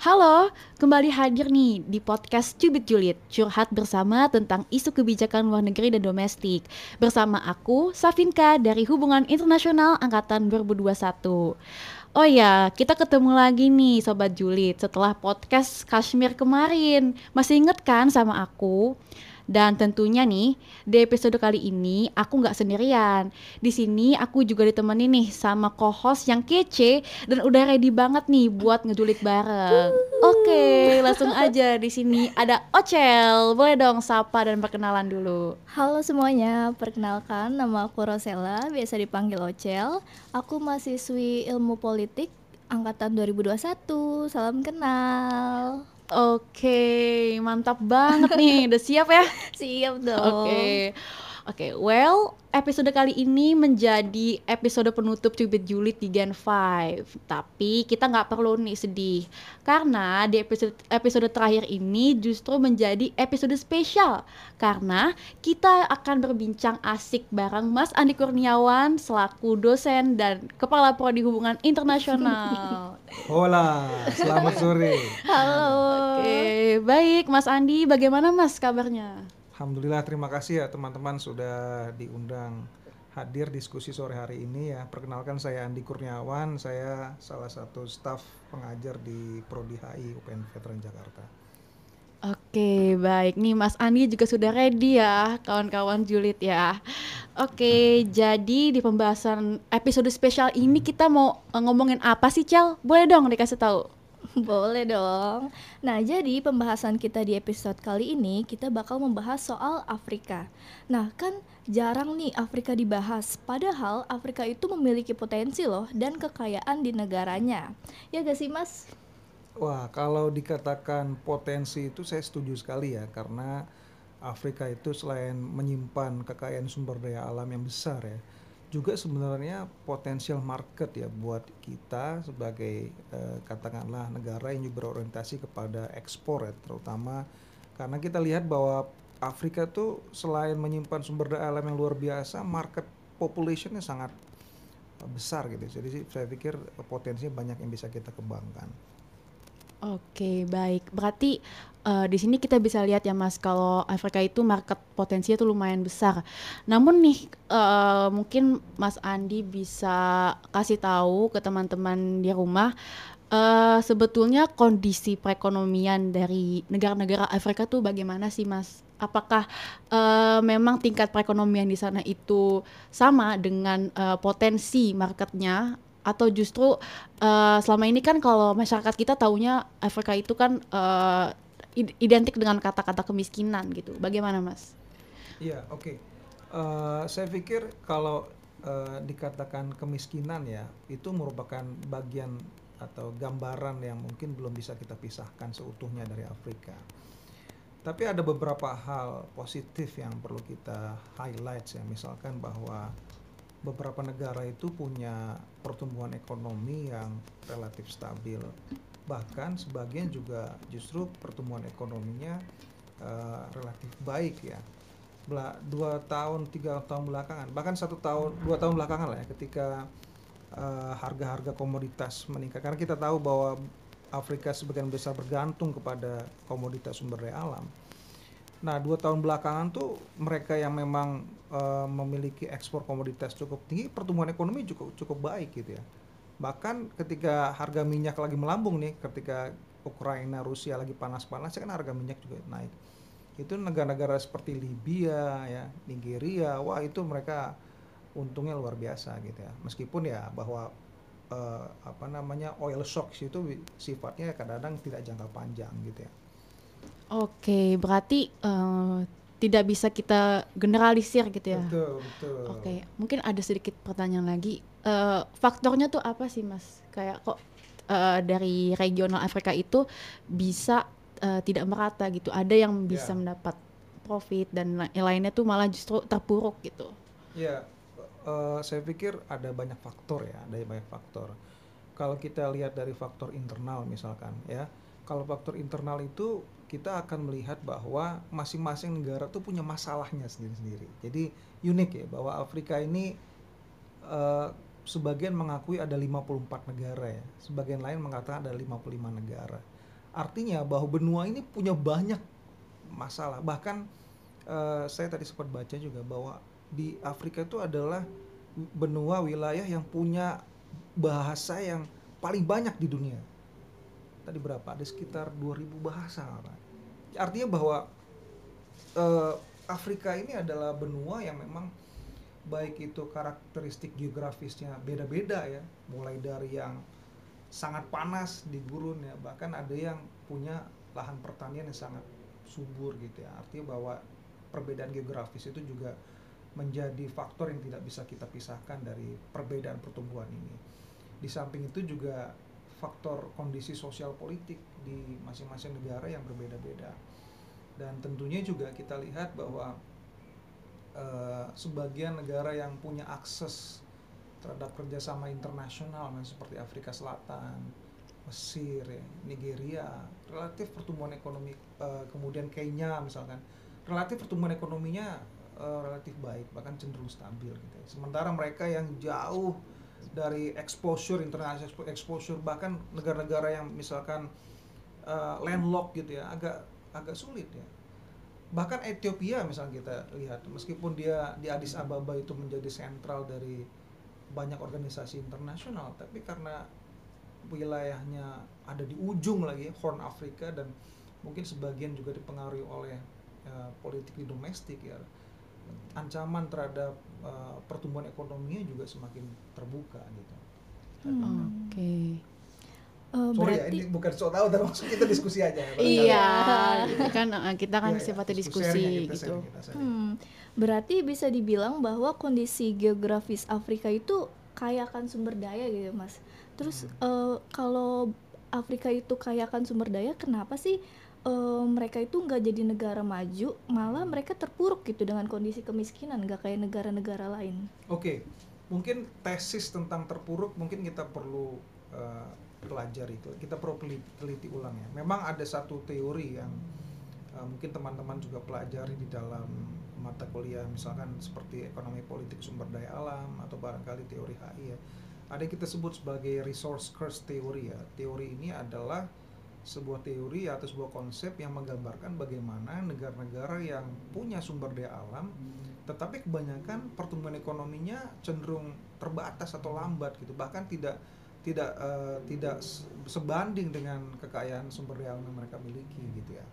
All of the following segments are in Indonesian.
Halo, kembali hadir nih di podcast Cubit Julit, curhat bersama tentang isu kebijakan luar negeri dan domestik. Bersama aku, Safinka dari Hubungan Internasional Angkatan 2021. Oh ya, kita ketemu lagi nih Sobat Julit setelah podcast Kashmir kemarin. Masih inget kan sama aku? Dan tentunya nih, di episode kali ini aku nggak sendirian. Di sini aku juga ditemani nih sama co-host yang kece dan udah ready banget nih buat ngejulit bareng. Oke, langsung aja di sini ada Ocel. Boleh dong sapa dan perkenalan dulu. Halo semuanya, perkenalkan nama aku Rosella, biasa dipanggil Ocel. Aku mahasiswi Ilmu Politik angkatan 2021. Salam kenal. Oke, mantap banget nih. Udah siap ya? Siap dong. Oke. Oke, well, episode kali ini menjadi episode penutup Cubit Julit di Gen 5. Tapi kita nggak perlu nih sedih. Karena di episode episode terakhir ini justru menjadi episode spesial. Karena kita akan berbincang asik bareng Mas Andi Kurniawan selaku dosen dan Kepala Prodi Hubungan Internasional. Hola, selamat sore. Halo. Oke, baik Mas Andi, bagaimana Mas kabarnya? Alhamdulillah terima kasih ya teman-teman sudah diundang hadir diskusi sore hari ini ya. Perkenalkan saya Andi Kurniawan, saya salah satu staf pengajar di Prodi HI UPN Veteran Jakarta. Oke, baik nih Mas Andi juga sudah ready ya, kawan-kawan julid ya. Oke, jadi di pembahasan episode spesial ini kita mau eh, ngomongin apa sih, Cel? Boleh dong dikasih tahu. Boleh dong. Nah, jadi pembahasan kita di episode kali ini kita bakal membahas soal Afrika. Nah, kan jarang nih Afrika dibahas. Padahal Afrika itu memiliki potensi loh dan kekayaan di negaranya. Ya gak sih, Mas? Wah, kalau dikatakan potensi itu saya setuju sekali ya karena Afrika itu selain menyimpan kekayaan sumber daya alam yang besar ya, juga sebenarnya potensial market ya buat kita sebagai eh, katakanlah negara yang juga berorientasi kepada ekspor ya terutama karena kita lihat bahwa Afrika tuh selain menyimpan sumber daya alam yang luar biasa market populationnya sangat eh, besar gitu. Jadi saya pikir potensinya banyak yang bisa kita kembangkan Oke, baik. Berarti eh, di sini kita bisa lihat ya Mas, kalau Afrika itu market potensinya tuh lumayan besar. Namun nih, eh, mungkin Mas Andi bisa kasih tahu ke teman-teman di rumah, eh, sebetulnya kondisi perekonomian dari negara-negara Afrika tuh bagaimana sih Mas? Apakah eh, memang tingkat perekonomian di sana itu sama dengan eh, potensi marketnya atau justru eh, selama ini kan kalau masyarakat kita taunya Afrika itu kan id- identik dengan kata-kata kemiskinan gitu. Bagaimana Mas? Iya, oke. Eh, saya pikir kalau eh, dikatakan kemiskinan ya, itu merupakan bagian atau gambaran yang mungkin belum bisa kita pisahkan seutuhnya dari Afrika. Tapi ada beberapa hal positif yang perlu kita highlight ya, misalkan bahwa beberapa negara itu punya pertumbuhan ekonomi yang relatif stabil. Bahkan sebagian juga justru pertumbuhan ekonominya eh, relatif baik ya bela- dua tahun tiga tahun belakangan bahkan satu tahun dua tahun belakangan lah ya ketika eh, harga-harga komoditas meningkat karena kita tahu bahwa Afrika sebagian besar bergantung kepada komoditas sumber daya alam. Nah dua tahun belakangan tuh mereka yang memang eh, memiliki ekspor komoditas cukup tinggi pertumbuhan ekonomi cukup cukup baik gitu ya. Bahkan ketika harga minyak lagi melambung nih, ketika Ukraina Rusia lagi panas-panasnya kan harga minyak juga naik. Itu negara-negara seperti Libya ya Nigeria wah itu mereka untungnya luar biasa gitu ya. Meskipun ya bahwa eh, apa namanya oil shocks itu sifatnya kadang-kadang tidak jangka panjang gitu ya Oke, berarti eh, tidak bisa kita generalisir gitu ya. betul betul Oke, mungkin ada sedikit pertanyaan lagi. Eh, faktornya tuh apa sih Mas? Kayak kok eh, dari regional Afrika itu bisa eh, tidak merata gitu. Ada yang bisa Ya. mendapat profit dan lainnya tuh malah justru terpuruk gitu. Ya, eh, saya pikir ada banyak faktor ya, ada banyak faktor. Kalau kita lihat dari faktor internal misalkan ya, kalau faktor internal itu kita akan melihat bahwa masing-masing negara tuh punya masalahnya sendiri-sendiri. Jadi unik ya bahwa Afrika ini eh, sebagian mengakui ada 54 negara ya, sebagian lain mengatakan ada 55 negara. Artinya bahwa benua ini punya banyak masalah. Bahkan eh, saya tadi sempat baca juga bahwa di Afrika itu adalah benua wilayah yang punya bahasa yang paling banyak di dunia. Tadi berapa? Ada sekitar 2000 bahasa. Pak. Artinya bahwa eh, Afrika ini adalah benua yang memang baik itu karakteristik geografisnya beda-beda ya, mulai dari yang sangat panas di gurun ya, bahkan ada yang punya lahan pertanian yang sangat subur gitu ya. Artinya bahwa perbedaan geografis itu juga menjadi faktor yang tidak bisa kita pisahkan dari perbedaan pertumbuhan ini. Di samping itu juga faktor kondisi sosial politik di masing-masing negara yang berbeda-beda. Dan tentunya juga kita lihat bahwa eh, sebagian negara yang punya akses terhadap kerjasama internasional seperti Afrika Selatan, Mesir, ya, Nigeria, relatif pertumbuhan ekonomi eh, kemudian Kenya misalkan, relatif pertumbuhan ekonominya eh, relatif baik bahkan cenderung stabil gitu. ya. Sementara mereka yang jauh dari exposure international exposure bahkan negara-negara yang misalkan eh, landlocked gitu ya agak agak sulit ya. Bahkan Ethiopia misalnya kita lihat meskipun dia di Addis Ababa itu menjadi sentral dari banyak organisasi internasional tapi karena wilayahnya ada di ujung lagi Horn Afrika dan mungkin sebagian juga dipengaruhi oleh eh, politik di domestik ya ancaman terhadap eh, pertumbuhan ekonominya juga semakin terbuka gitu. Hmm. Oke. Eh, Sorry ya, berarti ini bukan so tahu, tapi maksud kita diskusi aja ya. Iya, gitu kan eh, kita kan Iya, iya, sifatnya diskusi, ya, kita gitu. sharing, kita sharing. Hmm, berarti bisa dibilang bahwa kondisi geografis Afrika itu kaya akan sumber daya gitu, Mas. Terus eh, kalau Afrika itu kaya akan sumber daya, kenapa sih eh, mereka itu nggak jadi negara maju, malah mereka terpuruk gitu dengan kondisi kemiskinan, nggak kayak negara-negara lain? Oke, mungkin tesis tentang terpuruk mungkin kita perlu eh, pelajari, kita perlu teliti, ulang ya. Memang ada satu teori yang eh, mungkin teman-teman juga pelajari di dalam mata kuliah, misalkan seperti ekonomi politik sumber daya alam atau barangkali teori HI ya. Ada yang kita sebut sebagai resource curse theory ya. Teori ini adalah sebuah teori atau sebuah konsep yang menggambarkan bagaimana negara-negara yang punya sumber daya alam tetapi kebanyakan pertumbuhan ekonominya cenderung terbatas atau lambat gitu. Bahkan tidak tidak eh, tidak se- sebanding dengan kekayaan sumber daya alam yang mereka miliki gitu ya.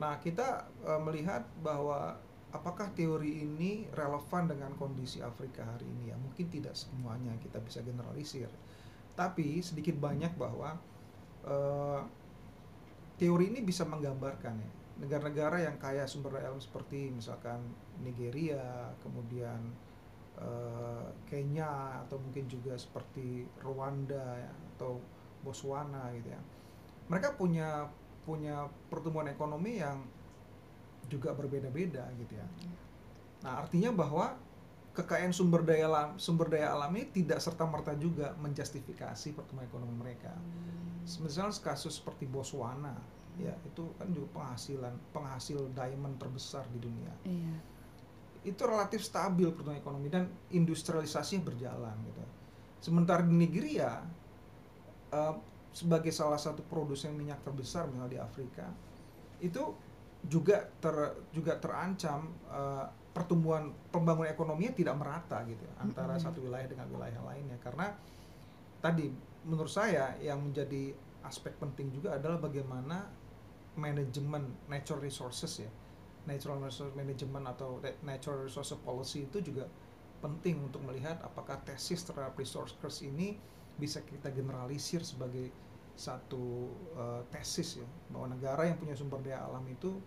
Nah kita eh, melihat bahwa apakah teori ini relevan dengan kondisi Afrika hari ini ya? Mungkin tidak semuanya kita bisa generalisir. Tapi sedikit banyak bahwa eh, teori ini bisa menggambarkan ya negara-negara yang kaya sumber daya alam seperti misalkan Nigeria, kemudian eh, Kenya atau mungkin juga seperti Rwanda ya, atau Botswana gitu ya. Mereka punya punya pertumbuhan ekonomi yang juga berbeda-beda gitu ya. Nah, artinya bahwa kekayaan sumber daya alam sumber daya alam tidak serta merta juga menjustifikasi pertumbuhan ekonomi mereka. Misalnya kasus seperti Botswana, ya itu kan juga penghasilan penghasil diamond terbesar di dunia. Iya. Itu relatif stabil pertumbuhan ekonomi dan industrialisasinya berjalan gitu. Sementara di Nigeria eh, sebagai salah satu produsen minyak terbesar misalnya di Afrika itu juga ter juga terancam eh, pertumbuhan pembangunan ekonominya tidak merata gitu ya, antara Mm-mm. satu wilayah dengan wilayah lainnya karena tadi menurut saya yang menjadi aspek penting juga adalah bagaimana manajemen natural resources ya. Natural resource management atau natural resource policy itu juga penting untuk melihat apakah tesis terhadap resource curse ini bisa kita generalisir sebagai satu eh, tesis ya. Bahwa negara yang punya sumber daya alam itu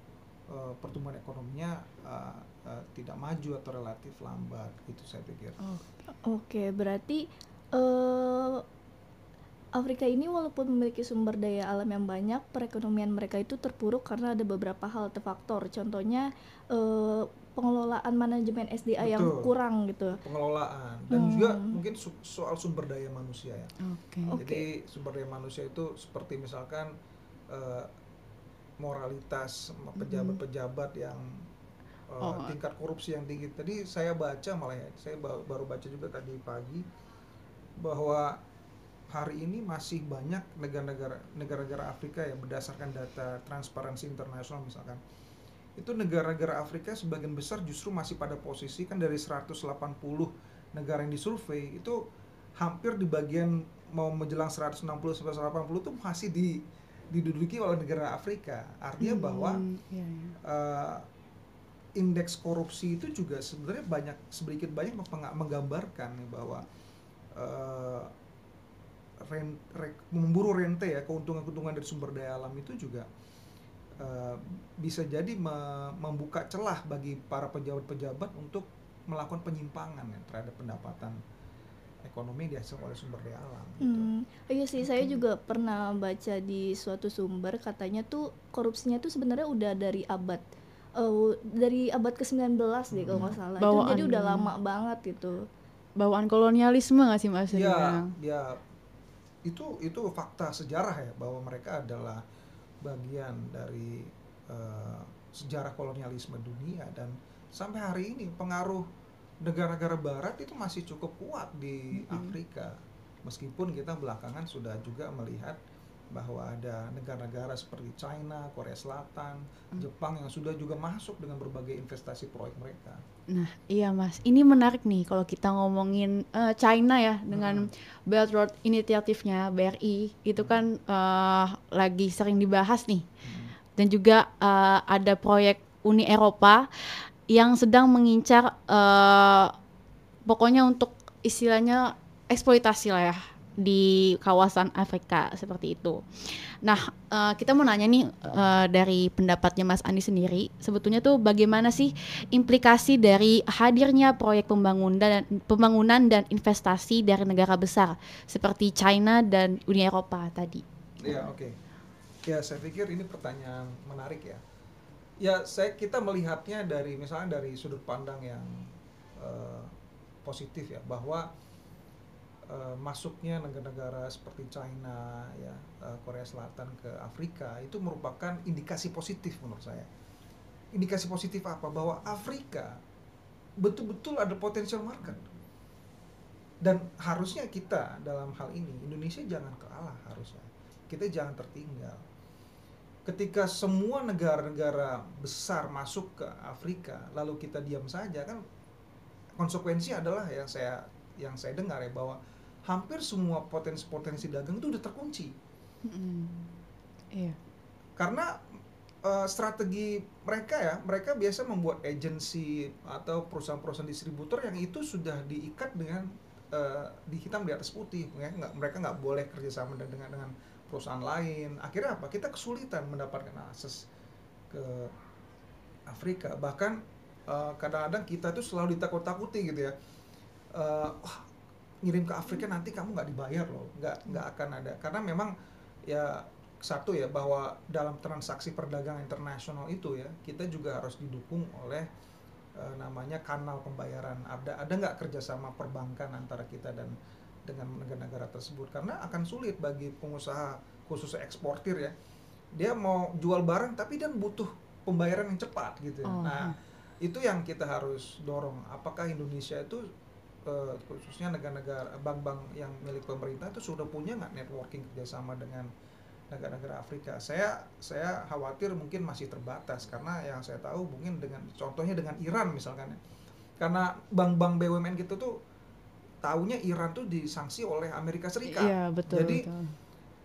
eh, pertumbuhan ekonominya eh, eh, tidak maju atau relatif lambat gitu saya pikir. Oh, Oke, berarti eh Afrika ini walaupun memiliki sumber daya alam yang banyak, perekonomian mereka itu terpuruk karena ada beberapa hal atau faktor. Contohnya eh, pengelolaan manajemen SDA yang Betul. kurang gitu. pengelolaan dan Hmm. juga mungkin su- soal sumber daya manusia ya. Oke. Oke. Jadi sumber daya manusia itu seperti misalkan eh, moralitas pejabat-pejabat yang eh, Oh. tingkat korupsi yang tinggi. Tadi saya baca malah ya, saya ba- baru baca juga tadi pagi bahwa hari ini masih banyak negara-negara negara-negara Afrika ya berdasarkan data Transparency International misalkan itu negara-negara Afrika sebagian besar justru masih pada posisi kan dari 180 negara yang disurvei itu hampir di bagian mau menjelang 160 sampai 180 itu masih di diduduki oleh negara Afrika. Artinya bahwa Hmm, iya, iya. eh, indeks korupsi itu juga sebenarnya banyak sedikit banyak menggambarkan nih bahwa eh, ren- re- memburu rente ya keuntungan-keuntungan dari sumber daya alam itu juga eh, bisa jadi me- membuka celah bagi para pejabat-pejabat untuk melakukan penyimpangan ya, terhadap pendapatan ekonomi yang dihasilkan oleh sumber daya alam. Gitu. Hmm, iya sih saya juga pernah baca di suatu sumber katanya tuh korupsinya tuh sebenarnya udah dari abad eh, dari abad ke-19 deh kalau nggak salah. Itu Bawaan jadi udah lama banget gitu. Bawaan kolonialisme nggak sih Mas? Ya, dibilang? Itu itu fakta sejarah ya bahwa mereka adalah bagian dari eh, sejarah kolonialisme dunia. Dan sampai hari ini pengaruh negara-negara Barat itu masih cukup kuat di Afrika. Meskipun kita belakangan sudah juga melihat bahwa ada negara-negara seperti China, Korea Selatan, Jepang yang sudah juga masuk dengan berbagai investasi proyek mereka. Nah, iya Mas. Ini menarik nih kalau kita ngomongin eh, China ya dengan Belt Road Initiative-nya BRI itu kan eh, lagi sering dibahas nih. Dan juga eh, ada proyek Uni Eropa yang sedang mengincar eh, pokoknya untuk istilahnya eksploitasi lah ya di kawasan Afrika seperti itu. Nah, eh, kita mau nanya nih eh, dari pendapatnya Mas Andi sendiri, sebetulnya tuh bagaimana sih implikasi dari hadirnya proyek pembangunan dan pembangunan dan investasi dari negara besar seperti China dan Uni Eropa tadi? Ya oke. Ya saya pikir ini pertanyaan menarik ya. Ya saya kita melihatnya dari misalnya dari sudut pandang yang eh, positif ya bahwa eh, masuknya negara-negara seperti China ya eh, Korea Selatan ke Afrika itu merupakan indikasi positif menurut saya. Indikasi positif apa? Bahwa Afrika betul-betul ada potensial market. Dan harusnya kita dalam hal ini Indonesia jangan kalah harusnya. Kita jangan tertinggal. Ketika semua negara-negara besar masuk ke Afrika, lalu kita diam saja kan konsekuensi adalah yang saya yang saya dengar ya bahwa hampir semua potensi-potensi dagang itu udah terkunci. Mm-mm. Iya. karena eh, strategi mereka ya mereka biasa membuat agensi atau perusahaan-perusahaan distributor yang itu sudah diikat dengan eh, di hitam di atas putih ya. Nggak mereka nggak boleh kerjasama dengan dengan perusahaan lain. Akhirnya apa? Kita kesulitan mendapatkan akses ke Afrika. Bahkan eh, kadang-kadang kita tuh selalu ditakut-takuti gitu ya. Eh, wah ngirim ke Afrika nanti kamu nggak dibayar loh. Nggak nggak akan ada. Karena memang ya satu ya bahwa dalam transaksi perdagangan internasional itu ya kita juga harus didukung oleh eh, namanya kanal pembayaran. Ada ada nggak kerjasama perbankan antara kita dan dengan negara-negara tersebut? Karena akan sulit bagi pengusaha khususnya eksportir ya. Dia mau jual barang tapi dia butuh pembayaran yang cepat gitu ya. Oh, nah itu yang kita harus dorong. Apakah Indonesia itu eh, khususnya negara-negara bank-bank yang milik pemerintah itu sudah punya nggak networking kerjasama dengan negara-negara Afrika. Saya saya khawatir mungkin masih terbatas karena yang saya tahu mungkin dengan contohnya dengan Iran misalkan ya. Karena bank-bank BUMN kita tuh taunya Iran tuh disanksi oleh Amerika Serikat. Iya, betul. Jadi betul.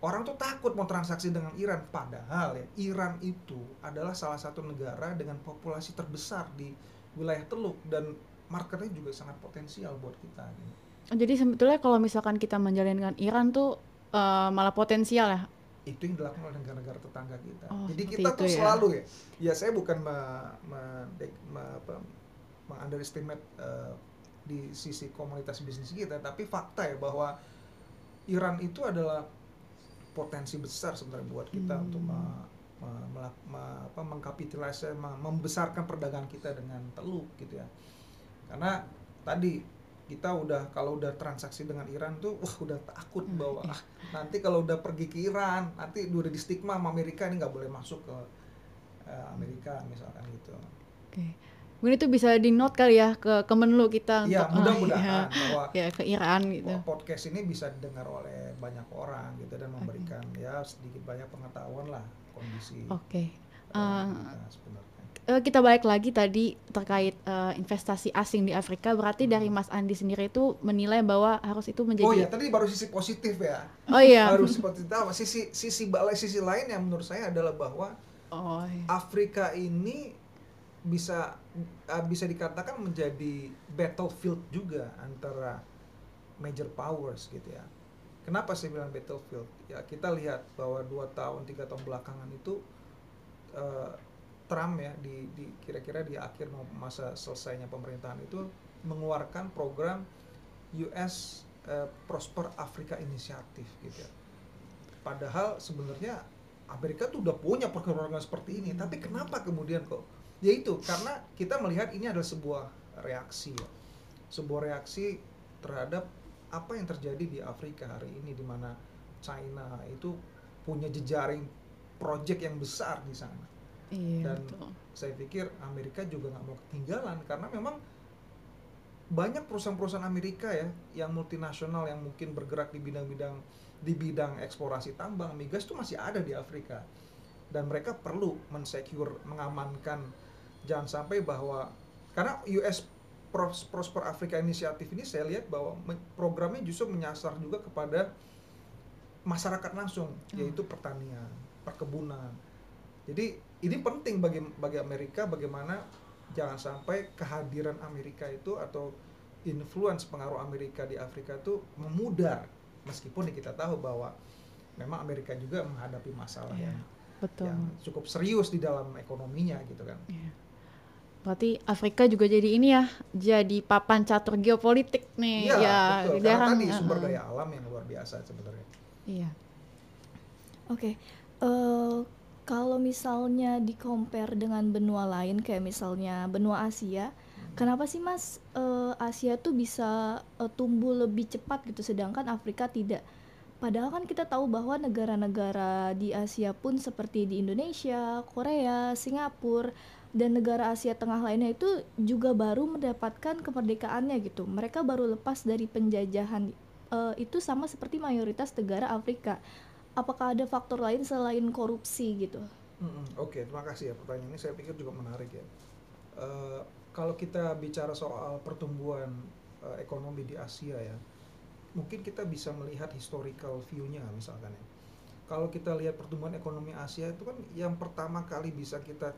orang tuh takut mau transaksi dengan Iran padahal ya Iran itu adalah salah satu negara dengan populasi terbesar di wilayah Teluk dan marketnya juga sangat potensial buat kita gitu. Jadi sebetulnya kalau misalkan kita menjalin dengan Iran tuh eh, malah potensial ya. itu yang dilakukan oleh negara-negara tetangga kita. Oh, Jadi kita tuh ya. selalu ya, ya saya bukan me, me- dek- me- apa, me-underestimate eh, di sisi komunitas bisnis kita, tapi fakta ya bahwa Iran itu adalah potensi besar sebenarnya buat kita Hmm. untuk me- me- me- apa, mengkapitalisasi, me- membesarkan perdagangan kita dengan teluk gitu ya. Karena tadi kita udah kalau udah transaksi dengan Iran tuh wah udah takut Hmm, bahwa ah, nanti kalau udah pergi ke Iran nanti udah di stigma sama Amerika ini nggak boleh masuk ke eh, Amerika misalkan gitu. Oke. Mungkin itu bisa di note kali ya ke Kemenlu kita Iya, untuk ah, mudah-mudahan ya, bahwa ya ke Iran gitu. Podcast ini bisa didengar oleh banyak orang gitu dan memberikan ya sedikit banyak pengetahuan lah kondisi Oke. eh, Eh, kita sebenarnya. Eh, kita balik lagi tadi terkait eh, investasi asing di Afrika. Berarti dari Mas Andi sendiri itu menilai bahwa harus itu menjadi. Oh ya, tadi baru sisi positif ya. Oh iya. Baru sisi positif? Sisi sisi balai sisi lain yang menurut saya adalah bahwa Oh. iya. Afrika ini bisa uh, bisa dikatakan menjadi battlefield juga antara major powers gitu ya. Kenapa saya bilang battlefield? Ya kita lihat bahwa dua tahun tiga tahun belakangan itu uh, Trump ya di, kira-kira di akhir masa selesainya pemerintahan itu mengeluarkan program US uh, Prosper Africa Initiative gitu ya. Padahal sebenarnya Amerika tuh udah punya program seperti ini, tapi kenapa kemudian kok? Ya itu karena kita melihat ini adalah sebuah reaksi ya. Sebuah reaksi terhadap apa yang terjadi di Afrika hari ini di mana China itu punya jejaring proyek yang besar di sana. Iya, Dan betul. saya pikir Amerika juga nggak mau ketinggalan karena memang banyak perusahaan-perusahaan Amerika ya yang multinasional yang mungkin bergerak di bidang-bidang di bidang eksplorasi tambang migas itu masih ada di Afrika. Dan mereka perlu mensecure mengamankan. Jangan sampai bahwa karena US Pros- Prosper Africa Initiative ini saya lihat bahwa programnya justru menyasar juga kepada masyarakat langsung yaitu pertanian perkebunan. Jadi ini penting bagi bagi Amerika bagaimana jangan sampai kehadiran Amerika itu atau influence pengaruh Amerika di Afrika itu memudar meskipun kita tahu bahwa memang Amerika juga menghadapi masalah Iya, yang Betul. yang cukup serius di dalam ekonominya gitu kan. Iya. Berarti Afrika juga jadi ini ya, jadi papan catur geopolitik nih. Iya, ya, betul. Karena jarang. tadi sumber daya alam yang luar biasa sebenarnya. Iya. Oke, eh, kalau misalnya di compare dengan benua lain kayak misalnya benua Asia, kenapa sih Mas eh, Asia tuh bisa eh, tumbuh lebih cepat gitu sedangkan Afrika tidak? Padahal kan kita tahu bahwa negara-negara di Asia pun seperti di Indonesia, Korea, Singapura dan negara Asia Tengah lainnya itu juga baru mendapatkan kemerdekaannya gitu. Mereka baru lepas dari penjajahan eh, itu sama seperti mayoritas negara Afrika apakah ada faktor lain selain korupsi gitu? Mm-mm, Oke, terima kasih ya pertanyaan ini saya pikir juga menarik ya. Eh, kalau kita bicara soal pertumbuhan eh, ekonomi di Asia ya, mungkin kita bisa melihat historical view-nya misalkan ya. Kalau kita lihat pertumbuhan ekonomi Asia itu kan yang pertama kali bisa kita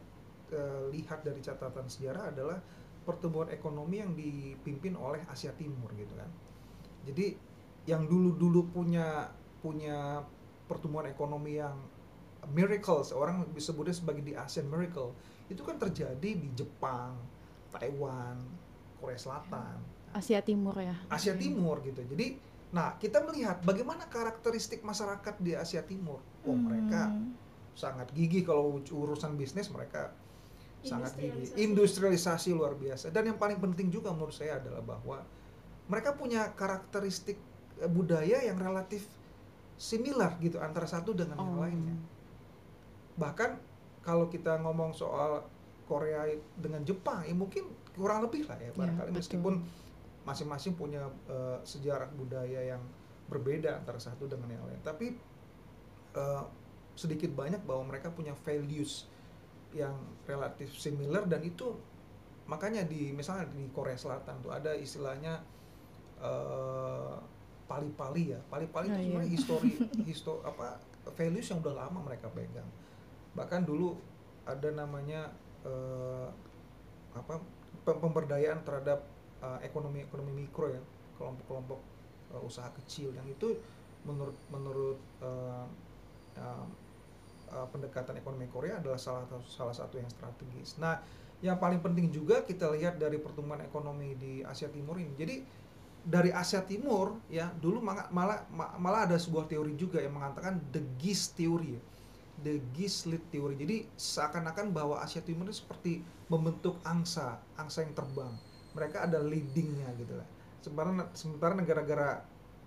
eh, lihat dari catatan sejarah adalah pertumbuhan ekonomi yang dipimpin oleh Asia Timur gitu kan. Jadi yang dulu-dulu punya punya pertumbuhan ekonomi yang miracles orang disebutnya sebagai di Asian miracle itu kan terjadi di Jepang, Taiwan, Korea Selatan, Asia Timur ya. Asia Timur gitu. Jadi, nah kita melihat bagaimana karakteristik masyarakat di Asia Timur. Oh mereka Hmm. sangat gigih kalau urusan bisnis mereka sangat gigih. Industrialisasi. Industrialisasi luar biasa. Dan yang paling penting juga menurut saya adalah bahwa mereka punya karakteristik eh, budaya yang relatif similar gitu antara satu dengan yang Oh. lainnya. Bahkan kalau kita ngomong soal Korea dengan Jepang, ya mungkin kurang lebih lah ya barangkali betul. meskipun masing-masing punya eh, sejarah budaya yang berbeda antara satu dengan yang lain. Tapi eh, sedikit banyak bahwa mereka punya values yang relatif similar dan itu makanya di misalnya di Korea Selatan tuh ada istilahnya eh, pali-pali ya pali-pali Oh, itu iya. sebenarnya histori histo apa values yang udah lama mereka pegang bahkan dulu ada namanya eh, apa pem- pemberdayaan terhadap eh, ekonomi ekonomi mikro ya kelompok-kelompok eh, usaha kecil yang itu menurut menurut eh, eh, eh, pendekatan ekonomi Korea adalah salah satu salah satu yang strategis. Nah, yang paling penting juga kita lihat dari pertumbuhan ekonomi di Asia Timur ini. Jadi dari Asia Timur ya dulu malah malah, ada sebuah teori juga yang mengatakan the GIS theory, ya. the GIS lead theory. Jadi seakan-akan bahwa Asia Timur itu seperti membentuk angsa, angsa yang terbang. Mereka ada leadingnya gitu lah. Sementara sementara negara-negara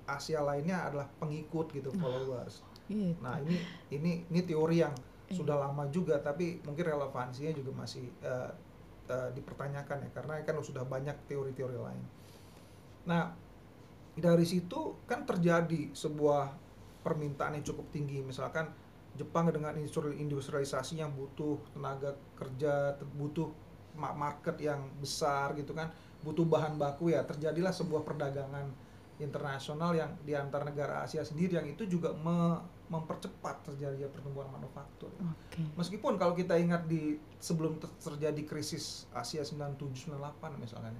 Asia lainnya adalah pengikut gitu, followers. Gitu. Nah ini ini ini teori yang Iya. sudah lama juga tapi mungkin relevansinya juga masih eh, uh, dipertanyakan ya karena kan sudah banyak teori-teori lain. Nah dari situ kan terjadi sebuah permintaan yang cukup tinggi misalkan Jepang dengan industrialisasi yang butuh tenaga kerja butuh market yang besar gitu kan butuh bahan baku ya terjadilah sebuah perdagangan internasional yang di antar negara Asia sendiri yang itu juga me mempercepat terjadinya pertumbuhan manufaktur. Okay. Meskipun kalau kita ingat di sebelum terjadi krisis Asia 97 98 misalnya.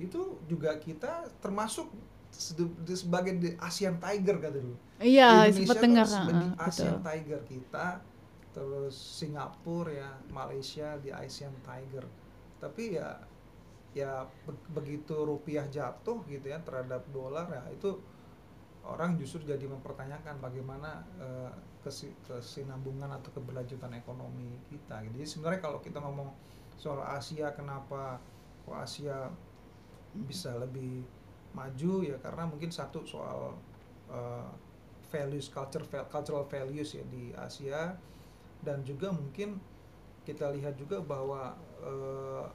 Itu juga kita termasuk sebagai the Asian Tiger kata dulu. Iya, sempat dengar. Uh, Asian betul. Tiger kita, terus Singapura ya, Malaysia di Asian Tiger. Tapi ya ya begitu rupiah jatuh gitu ya terhadap dolar ya itu orang justru jadi mempertanyakan bagaimana uh, kesinambungan atau keberlanjutan ekonomi kita. Jadi sebenarnya kalau kita ngomong soal Asia kenapa kok Asia bisa lebih maju ya karena mungkin satu soal uh, values culture cultural values ya di Asia dan juga mungkin kita lihat juga bahwa uh,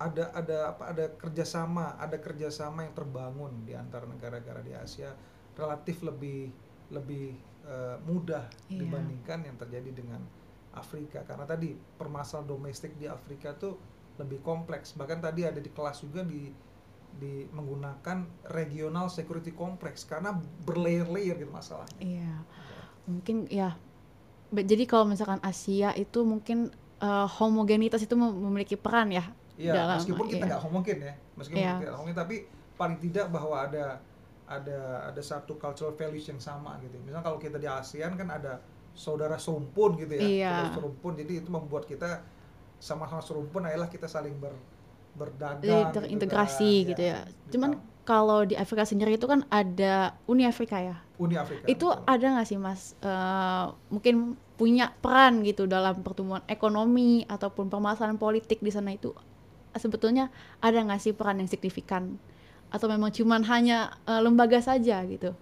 ada ada apa ada kerjasama ada kerjasama yang terbangun di antara negara-negara di Asia relatif lebih lebih uh, mudah yeah. dibandingkan yang terjadi dengan Afrika karena tadi permasalahan domestik di Afrika tuh lebih kompleks bahkan tadi ada di kelas juga di di menggunakan regional security complex karena berlayer-layer gitu masalahnya. Iya. Mungkin ya. Jadi kalau misalkan Asia itu mungkin uh, homogenitas itu memiliki peran ya. Iya, dalam, meskipun kita iya. nggak iya. homogen ya, meskipun iya. kita homogen tapi paling tidak bahwa ada ada ada satu cultural values yang sama gitu. Misalnya kalau kita di ASEAN kan ada saudara serumpun gitu ya, iya. saudara serumpun. Jadi itu membuat kita sama-sama serumpun adalah kita saling ber berdagang terintegrasi gitu, kan, gitu ya. ya. Cuman kalau di Afrika sendiri itu kan ada Uni Afrika ya. Uni Afrika. Itu betul. ada nggak sih Mas uh, mungkin punya peran gitu dalam pertumbuhan ekonomi ataupun permasalahan politik di sana itu sebetulnya ada nggak sih peran yang signifikan atau memang cuman hanya uh, lembaga saja gitu?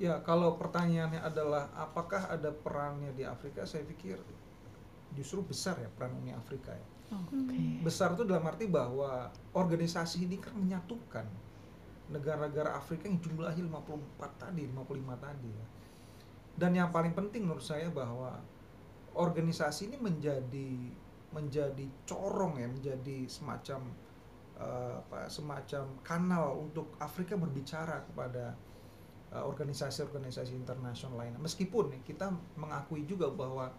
Ya, kalau pertanyaannya adalah apakah ada perannya di Afrika, saya pikir justru besar ya peran Uni Afrika ya Okay. Besar itu dalam arti bahwa organisasi ini kan menyatukan negara-negara Afrika yang jumlahnya 54 tadi, 55 tadi ya. Dan yang paling penting menurut saya bahwa organisasi ini menjadi menjadi corong ya, menjadi semacam uh, apa semacam kanal untuk Afrika berbicara kepada eh, organisasi-organisasi uh, internasional lain. Meskipun kita mengakui juga bahwa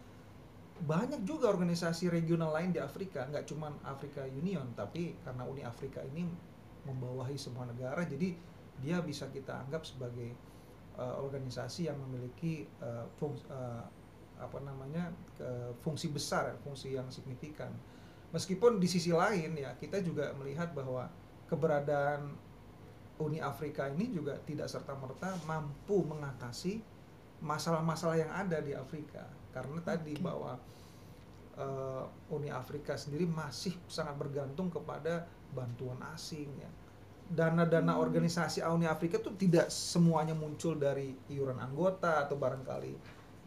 banyak juga organisasi regional lain di Afrika, nggak cuma Afrika Union, tapi karena Uni Afrika ini membawahi semua negara, jadi dia bisa kita anggap sebagai uh, organisasi yang memiliki uh, fungsi, uh, apa namanya uh, fungsi besar, fungsi yang signifikan. Meskipun di sisi lain ya kita juga melihat bahwa keberadaan Uni Afrika ini juga tidak serta merta mampu mengatasi masalah-masalah yang ada di Afrika karena tadi okay. bahwa uh, Uni Afrika sendiri masih sangat bergantung kepada bantuan asing ya dana-dana hmm. organisasi Uni Afrika itu tidak semuanya muncul dari iuran anggota atau barangkali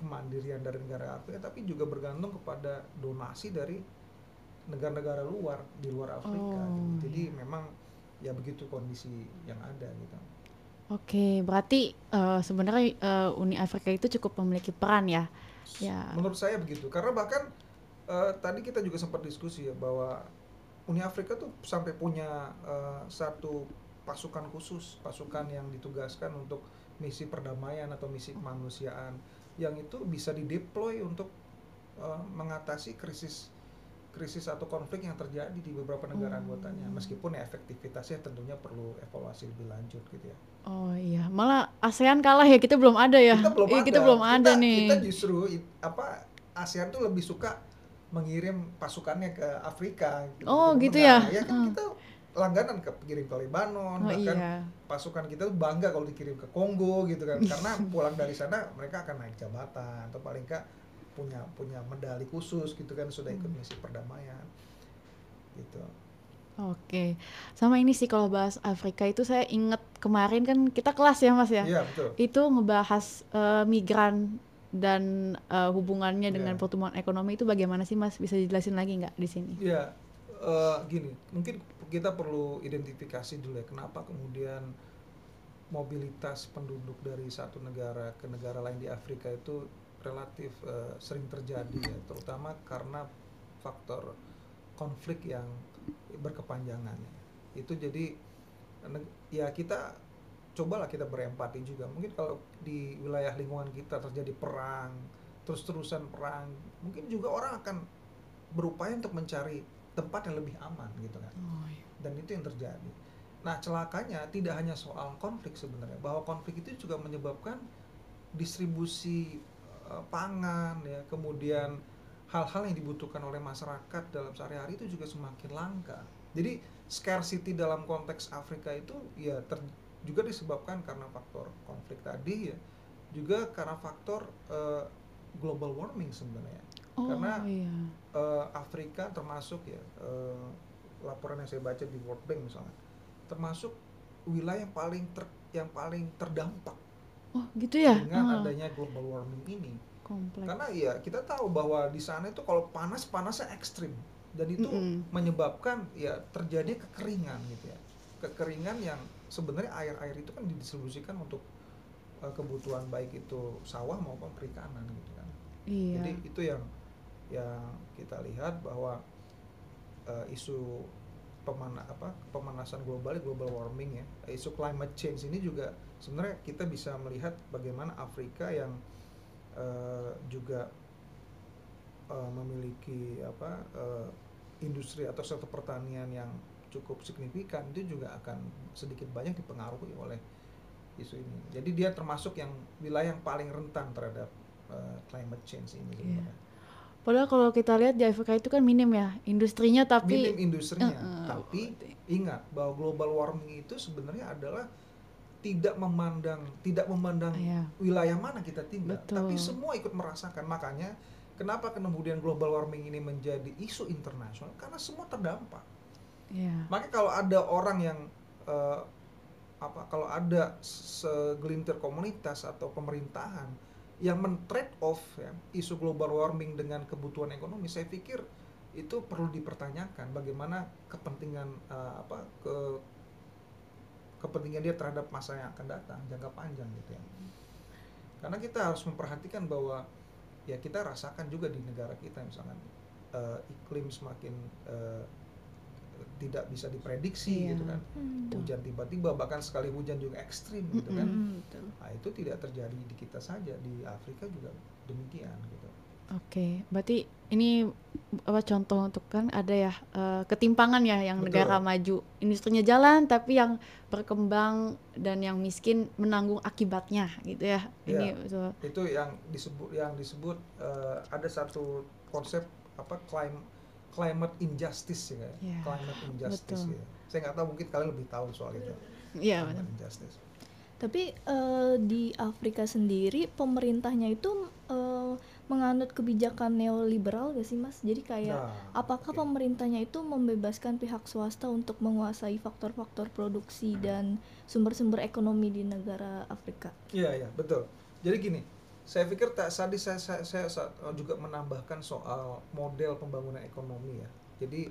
kemandirian dari negara Afrika tapi juga bergantung kepada donasi dari negara-negara luar di luar Afrika oh, gitu. jadi iya. memang ya begitu kondisi yang ada gitu Oke, berarti uh, sebenarnya uh, Uni Afrika itu cukup memiliki peran ya Ya. Menurut saya begitu. Karena bahkan uh, tadi kita juga sempat diskusi ya bahwa Uni Afrika tuh sampai punya uh, satu pasukan khusus, pasukan yang ditugaskan untuk misi perdamaian atau misi kemanusiaan yang itu bisa dideploy untuk uh, mengatasi krisis krisis atau konflik yang terjadi di beberapa negara hmm. anggotanya meskipun ya efektivitasnya tentunya perlu evaluasi lebih lanjut gitu ya. Oh iya, malah ASEAN kalah ya kita belum ada ya. Kita belum iya, ada. Kita belum ada kita, nih. Kita justru apa ASEAN tuh lebih suka mengirim pasukannya ke Afrika. Gitu, oh gitu ya. Ya kan hmm. kita langganan ke kirim ke Lebanon oh, bahkan iya. pasukan kita tuh bangga kalau dikirim ke Kongo gitu kan karena pulang dari sana mereka akan naik jabatan atau paling enggak punya punya medali khusus gitu kan sudah ikut hmm. misi perdamaian gitu. Oke, sama ini sih kalau bahas Afrika itu saya inget kemarin kan kita kelas ya mas ya. Iya betul. Itu ngebahas uh, migran dan uh, hubungannya dengan Iya. pertumbuhan ekonomi itu bagaimana sih Mas? Bisa dijelasin lagi nggak di sini? Ya, eh, gini, mungkin kita perlu identifikasi dulu ya, kenapa kemudian mobilitas penduduk dari satu negara ke negara lain di Afrika itu relatif eh, sering terjadi ya, terutama karena faktor konflik yang berkepanjangan. Itu jadi ya kita cobalah kita berempati juga. Mungkin kalau di wilayah lingkungan kita terjadi perang, terus-terusan perang, mungkin juga orang akan berupaya untuk mencari tempat yang lebih aman gitu kan Oh, iya. dan itu yang terjadi nah celakanya tidak hanya soal konflik sebenarnya bahwa konflik itu juga menyebabkan distribusi pangan ya. Kemudian hal-hal yang dibutuhkan oleh masyarakat dalam sehari-hari itu juga semakin langka. Jadi scarcity dalam konteks Afrika itu ya ter- juga disebabkan karena faktor konflik tadi ya. Juga karena faktor eh, global warming sebenarnya. Oh, Karena- iya. eh, Afrika termasuk ya eh, laporan yang saya baca di World Bank misalnya termasuk wilayah yang paling ter, yang paling terdampak Oh, gitu ya? dengan Ah, adanya global warming ini kompleks. karena ya kita tahu bahwa di sana itu kalau panas panasnya ekstrim dan itu Mm-mm. menyebabkan ya terjadi kekeringan gitu ya kekeringan yang sebenarnya air-air itu kan didistribusikan untuk eh, kebutuhan baik itu sawah maupun perikanan gitu kan Iya. jadi itu yang yang kita lihat bahwa eh, isu pemana apa pemanasan global global warming ya isu climate change ini juga sebenarnya kita bisa melihat bagaimana Afrika yang eh, juga eh, memiliki apa eh, industri atau sektor pertanian yang cukup signifikan itu juga akan sedikit banyak dipengaruhi oleh isu ini. Jadi dia termasuk yang wilayah yang paling rentan terhadap eh, climate change ini. Iya. sebenarnya. Padahal kalau kita lihat di Afrika itu kan minim ya industrinya tapi Minim industrinya, Eh, eh, tapi ingat bahwa global warming itu sebenarnya adalah tidak memandang tidak memandang Iya. wilayah mana kita tinggal, Betul. tapi semua ikut merasakan. Makanya kenapa kemudian global warming ini menjadi isu internasional karena semua terdampak. Iya. Makanya kalau ada orang yang eh, apa kalau ada segelintir komunitas atau pemerintahan yang men-trade off ya, isu global warming dengan kebutuhan ekonomi, saya pikir itu perlu dipertanyakan bagaimana kepentingan eh, apa ke kepentingan dia terhadap masa yang akan datang jangka panjang gitu ya. Karena kita harus memperhatikan bahwa ya kita rasakan juga di negara kita misalkan eh, iklim semakin eh, tidak bisa diprediksi Iya. gitu kan Hmm. Hujan tiba-tiba bahkan sekali hujan juga ekstrim gitu kan Mm-mm. betul. nah itu tidak terjadi di kita saja di Afrika juga demikian gitu Oke, berarti ini apa contoh untuk kan ada ya eh, ketimpangan ya yang Betul. negara maju industrinya jalan tapi yang berkembang dan yang miskin menanggung akibatnya gitu ya. Ini Iya. betul. itu yang disebut yang disebut eh, ada satu konsep apa clim climate injustice ya. Iya, climate injustice betul. ya saya nggak tahu mungkin kalian lebih tahu soal itu Iya, betul. injustice Tapi eh, di Afrika sendiri pemerintahnya itu eh, menganut kebijakan neoliberal gak sih Mas? Jadi kayak Nah, apakah oke. pemerintahnya itu membebaskan pihak swasta untuk menguasai faktor-faktor produksi dan sumber-sumber ekonomi di negara Afrika? Iya iya betul. Jadi gini, saya pikir tak tadi saya, saya, saya sa- juga menambahkan soal model pembangunan ekonomi ya. Jadi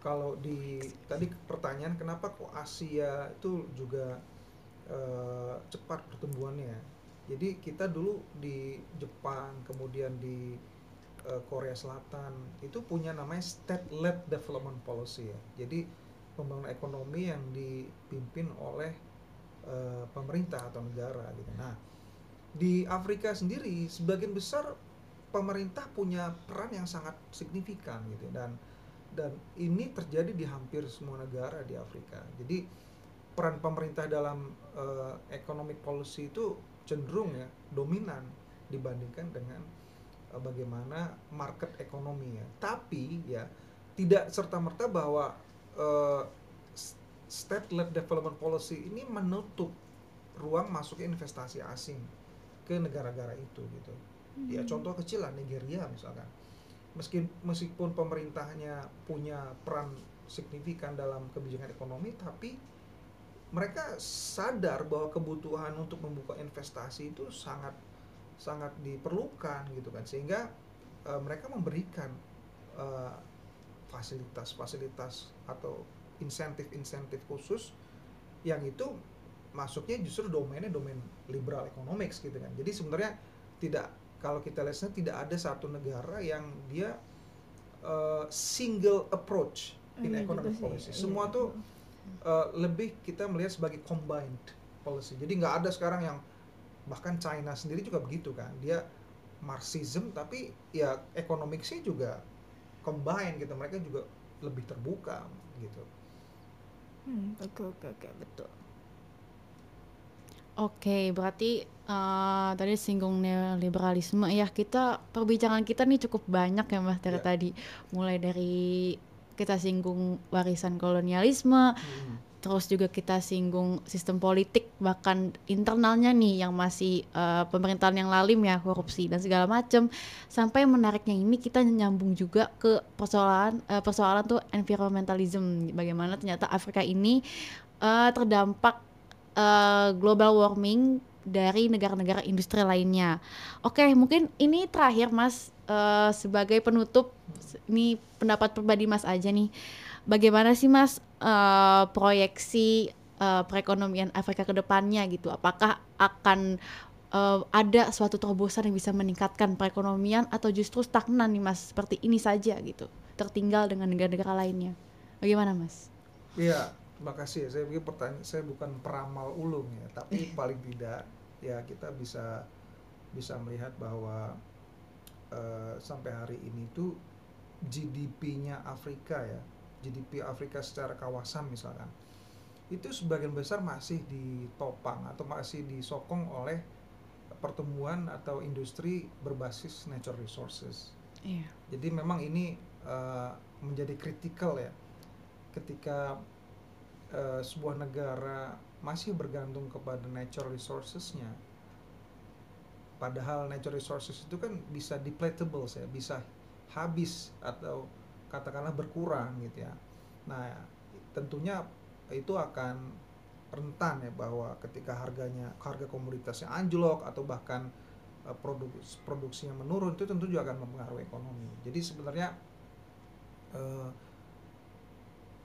kalau di tadi pertanyaan kenapa kok Asia itu juga eh, cepat pertumbuhannya? Jadi kita dulu di Jepang, kemudian di eh, Korea Selatan itu punya namanya state-led development policy ya. Jadi pembangunan ekonomi yang dipimpin oleh eh, pemerintah atau negara gitu. Nah, di Afrika sendiri sebagian besar pemerintah punya peran yang sangat signifikan gitu dan dan ini terjadi di hampir semua negara di Afrika. Jadi peran pemerintah dalam eh, economic policy itu cenderung ya dominan dibandingkan dengan eh, bagaimana market ekonomi ya. Tapi ya tidak serta merta bahwa eh, state-led development policy ini menutup ruang masuknya investasi asing ke negara-negara itu gitu. Ya contoh kecil lah Nigeria misalkan. Meski meskipun pemerintahnya punya peran signifikan dalam kebijakan ekonomi tapi mereka sadar bahwa kebutuhan untuk membuka investasi itu sangat sangat diperlukan gitu kan sehingga uh, mereka memberikan uh, fasilitas-fasilitas atau insentif-insentif khusus yang itu masuknya justru domainnya domain liberal economics gitu kan. Jadi sebenarnya tidak kalau kita lihatnya tidak ada satu negara yang dia uh, single approach in Iya economic policy. Sih, semua iya. tuh uh, lebih kita melihat sebagai combined policy. Jadi nggak ada sekarang yang bahkan China sendiri juga begitu kan. Dia Marxism tapi ya economicsnya juga combine gitu. Mereka juga lebih terbuka gitu. Hmm, oke oke oke. Betul. Oke, berarti eh, tadi singgung neoliberalisme ya. Kita perbincangan kita nih cukup banyak ya Mas dari Ya. tadi. Mulai dari kita singgung warisan kolonialisme, terus juga kita singgung sistem politik bahkan internalnya nih yang masih eh, pemerintahan yang lalim ya, korupsi dan segala macam. Sampai menariknya ini kita nyambung juga ke persoalan eh, persoalan tuh environmentalism. Bagaimana ternyata Afrika ini eh, terdampak eh, global warming dari negara-negara industri lainnya. Oke, mungkin ini terakhir Mas eh, sebagai penutup ini pendapat pribadi Mas aja nih. Bagaimana sih Mas eh, proyeksi eh, perekonomian Afrika ke depannya gitu? Apakah akan eh, ada suatu terobosan yang bisa meningkatkan perekonomian atau justru stagnan nih Mas seperti ini saja gitu, tertinggal dengan negara-negara lainnya? Bagaimana Mas? Iya, makasih. Saya pikir pertanyaan saya bukan peramal ulung ya, tapi paling tidak ya kita bisa bisa melihat bahwa eh, sampai hari ini tuh GDP-nya Afrika ya, GDP Afrika secara kawasan misalkan, itu sebagian besar masih ditopang atau masih disokong oleh pertumbuhan atau industri berbasis natural resources. Iya. Jadi memang ini eh, menjadi kritikal ya ketika eh, sebuah negara masih bergantung kepada natural resourcesnya. Padahal natural resources itu kan bisa depletable ya, bisa habis atau katakanlah berkurang gitu ya. Nah, tentunya itu akan rentan ya bahwa ketika harganya harga komoditasnya anjlok atau bahkan eh, produk produksinya menurun itu tentu juga akan mempengaruhi ekonomi. Jadi sebenarnya eh,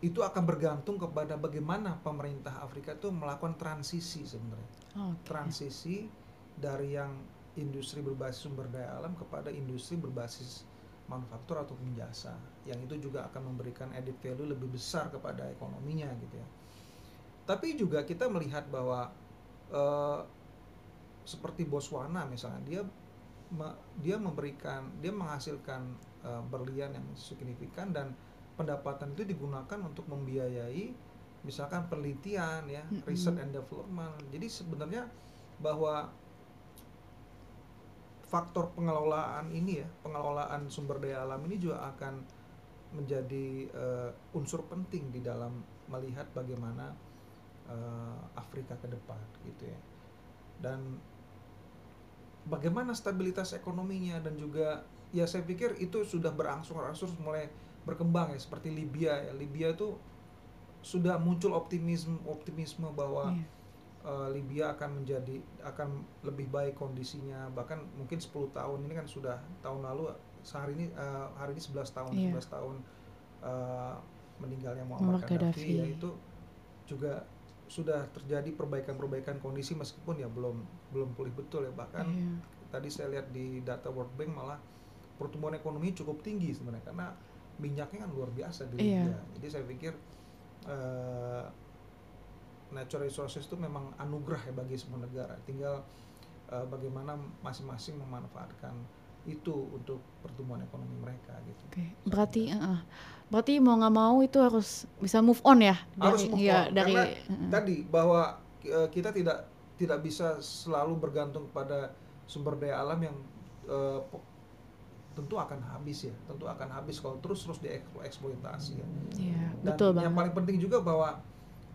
itu akan bergantung kepada bagaimana pemerintah Afrika itu melakukan transisi sebenarnya. Oke. Transisi dari yang industri berbasis sumber daya alam kepada industri berbasis manufaktur ataupun jasa. Yang itu juga akan memberikan added value lebih besar kepada ekonominya gitu ya. Tapi juga kita melihat bahwa eh, seperti Botswana misalnya dia me- dia memberikan dia menghasilkan eh, berlian yang signifikan dan pendapatan itu digunakan untuk membiayai misalkan penelitian ya Mm-mm. research and development jadi sebenarnya bahwa faktor pengelolaan ini ya pengelolaan sumber daya alam ini juga akan menjadi eh, unsur penting di dalam melihat bagaimana eh, Afrika ke depan gitu ya dan bagaimana stabilitas ekonominya dan juga ya saya pikir itu sudah berangsur-angsur mulai berkembang ya seperti Libya ya Libya itu sudah muncul optimisme optimisme bahwa Iya. eh, Libya akan menjadi akan lebih baik kondisinya bahkan mungkin 10 tahun ini kan sudah tahun lalu sehari ini eh, hari ini 11 tahun Iya. 11 tahun eh, meninggalnya Muammar Gaddafi ya itu juga sudah terjadi perbaikan-perbaikan kondisi meskipun ya belum belum pulih betul ya bahkan Iya. tadi saya lihat di data World Bank malah pertumbuhan ekonomi cukup tinggi sebenarnya karena minyaknya kan luar biasa di Iya. Libya. Jadi saya pikir eh, natural resources itu memang anugerah ya bagi semua negara. Tinggal eh, bagaimana masing-masing memanfaatkan itu untuk pertumbuhan ekonomi mereka gitu. Oke, berarti eh, eh. berarti mau nggak mau itu harus bisa move on ya Harus dari move ya on, dari karena eh. Tadi bahwa eh, kita tidak tidak bisa selalu bergantung pada sumber daya alam yang po- tentu akan habis ya, tentu akan habis kalau terus-terus dieksploitasi ya. Iya, Dan betul yang banget. paling penting juga bahwa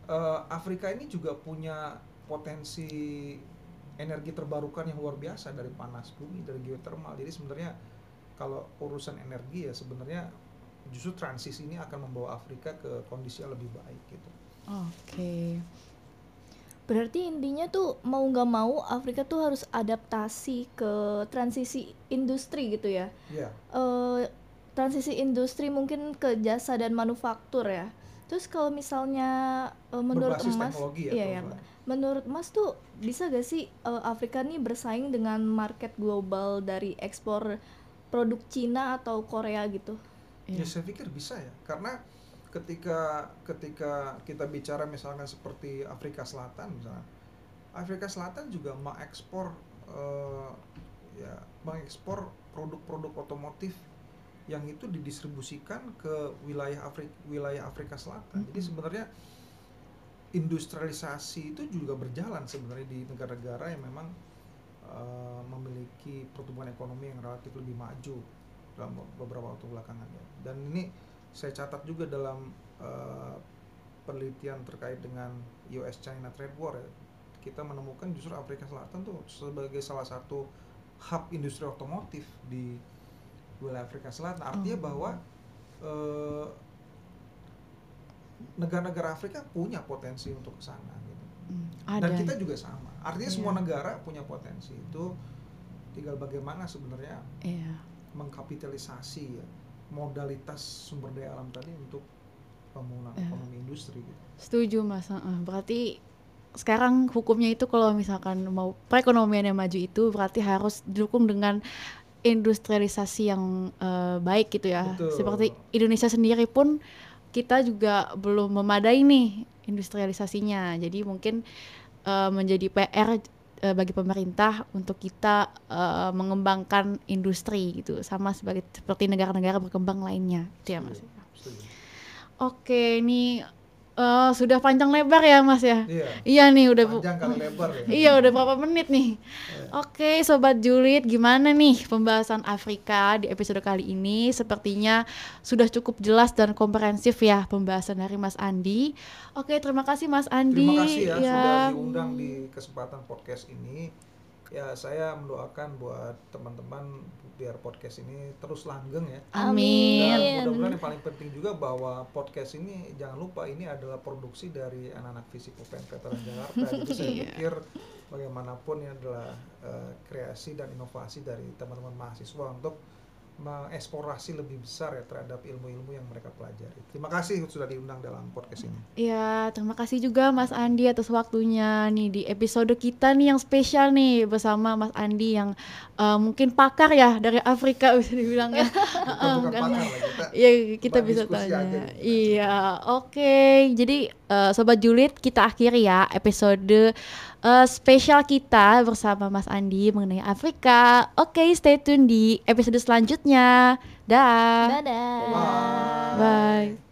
eh, Afrika ini juga punya potensi energi terbarukan yang luar biasa dari panas bumi, dari geothermal. Jadi sebenarnya kalau urusan energi ya sebenarnya justru transisi ini akan membawa Afrika ke kondisi yang lebih baik gitu. Oke. Berarti intinya tuh mau nggak mau Afrika tuh harus adaptasi ke transisi industri gitu ya. Iya. eh transisi industri mungkin ke jasa dan manufaktur ya. Terus kalau misalnya eh, menurut Berbasis Emas, ya, iya ya, menurut Mas tuh bisa gak sih eh, Afrika nih bersaing dengan market global dari ekspor produk Cina atau Korea gitu? Ya saya pikir bisa ya, karena ketika ketika kita bicara misalkan seperti Afrika Selatan misalnya, Afrika Selatan juga mengekspor eh, ya mengekspor produk-produk otomotif yang itu didistribusikan ke wilayah Afrika wilayah Afrika Selatan. Jadi sebenarnya industrialisasi itu juga berjalan sebenarnya di negara-negara yang memang eh, memiliki pertumbuhan ekonomi yang relatif lebih maju dalam beberapa waktu belakangan ya. Dan ini saya catat juga dalam eh, penelitian terkait dengan US China trade war ya. Kita menemukan justru Afrika Selatan tuh sebagai salah satu hub industri otomotif di wilayah Afrika Selatan. Artinya Oh. bahwa eh, negara-negara Afrika punya potensi untuk ke sana gitu. Hmm, Dan kita juga sama. Artinya Iya. semua negara punya potensi itu tinggal bagaimana sebenarnya Iya. mengkapitalisasi ya, modalitas sumber daya alam tadi untuk pembangunan Iya. ekonomi industri gitu. Setuju Mas. Berarti sekarang hukumnya itu kalau misalkan mau perekonomian yang maju itu berarti harus didukung dengan industrialisasi yang eh, baik gitu ya. Betul. Seperti Indonesia sendiri pun kita juga belum memadai nih industrialisasinya. Jadi mungkin eh, menjadi PR eh, bagi pemerintah untuk kita eh, mengembangkan industri gitu sama sebagai seperti negara-negara berkembang lainnya. Itu ya Mas. Setuju. Oke, ini eh, sudah panjang lebar ya Mas ya. Iya. Iya nih udah Panjang kali lebar ya. Iya udah berapa menit nih. Oke sobat Julid gimana nih pembahasan Afrika di episode kali ini Sepertinya sudah cukup jelas dan komprehensif ya pembahasan dari Mas Andi Oke terima kasih Mas Andi Terima kasih ya, sudah diundang di kesempatan podcast ini. Ya saya mendoakan buat teman-teman biar podcast ini terus langgeng ya. Amin Dan mudah-mudahan yang paling penting juga bahwa podcast ini jangan lupa ini adalah produksi dari anak-anak fisik UPN Veteran Jakarta. Jadi saya Iya. pikir bagaimanapun ini adalah eh, kreasi dan inovasi dari teman-teman mahasiswa untuk mengeksplorasi lebih besar ya terhadap ilmu-ilmu yang mereka pelajari. Terima kasih sudah diundang dalam podcast ini. Ya terima kasih juga Mas Andi atas waktunya nih di episode kita nih yang spesial nih bersama Mas Andi yang eh, mungkin pakar ya dari Afrika bisa dibilang ya bukan karena- pakar lah kita. Iya kita bisa tanya. aja gitu. Iya, oke. Jadi eh, sobat Julid kita akhiri ya episode eh, spesial kita bersama Mas Andi mengenai Afrika. Oke, stay tune di episode selanjutnya. Dah. Dadah. Bye. Bye.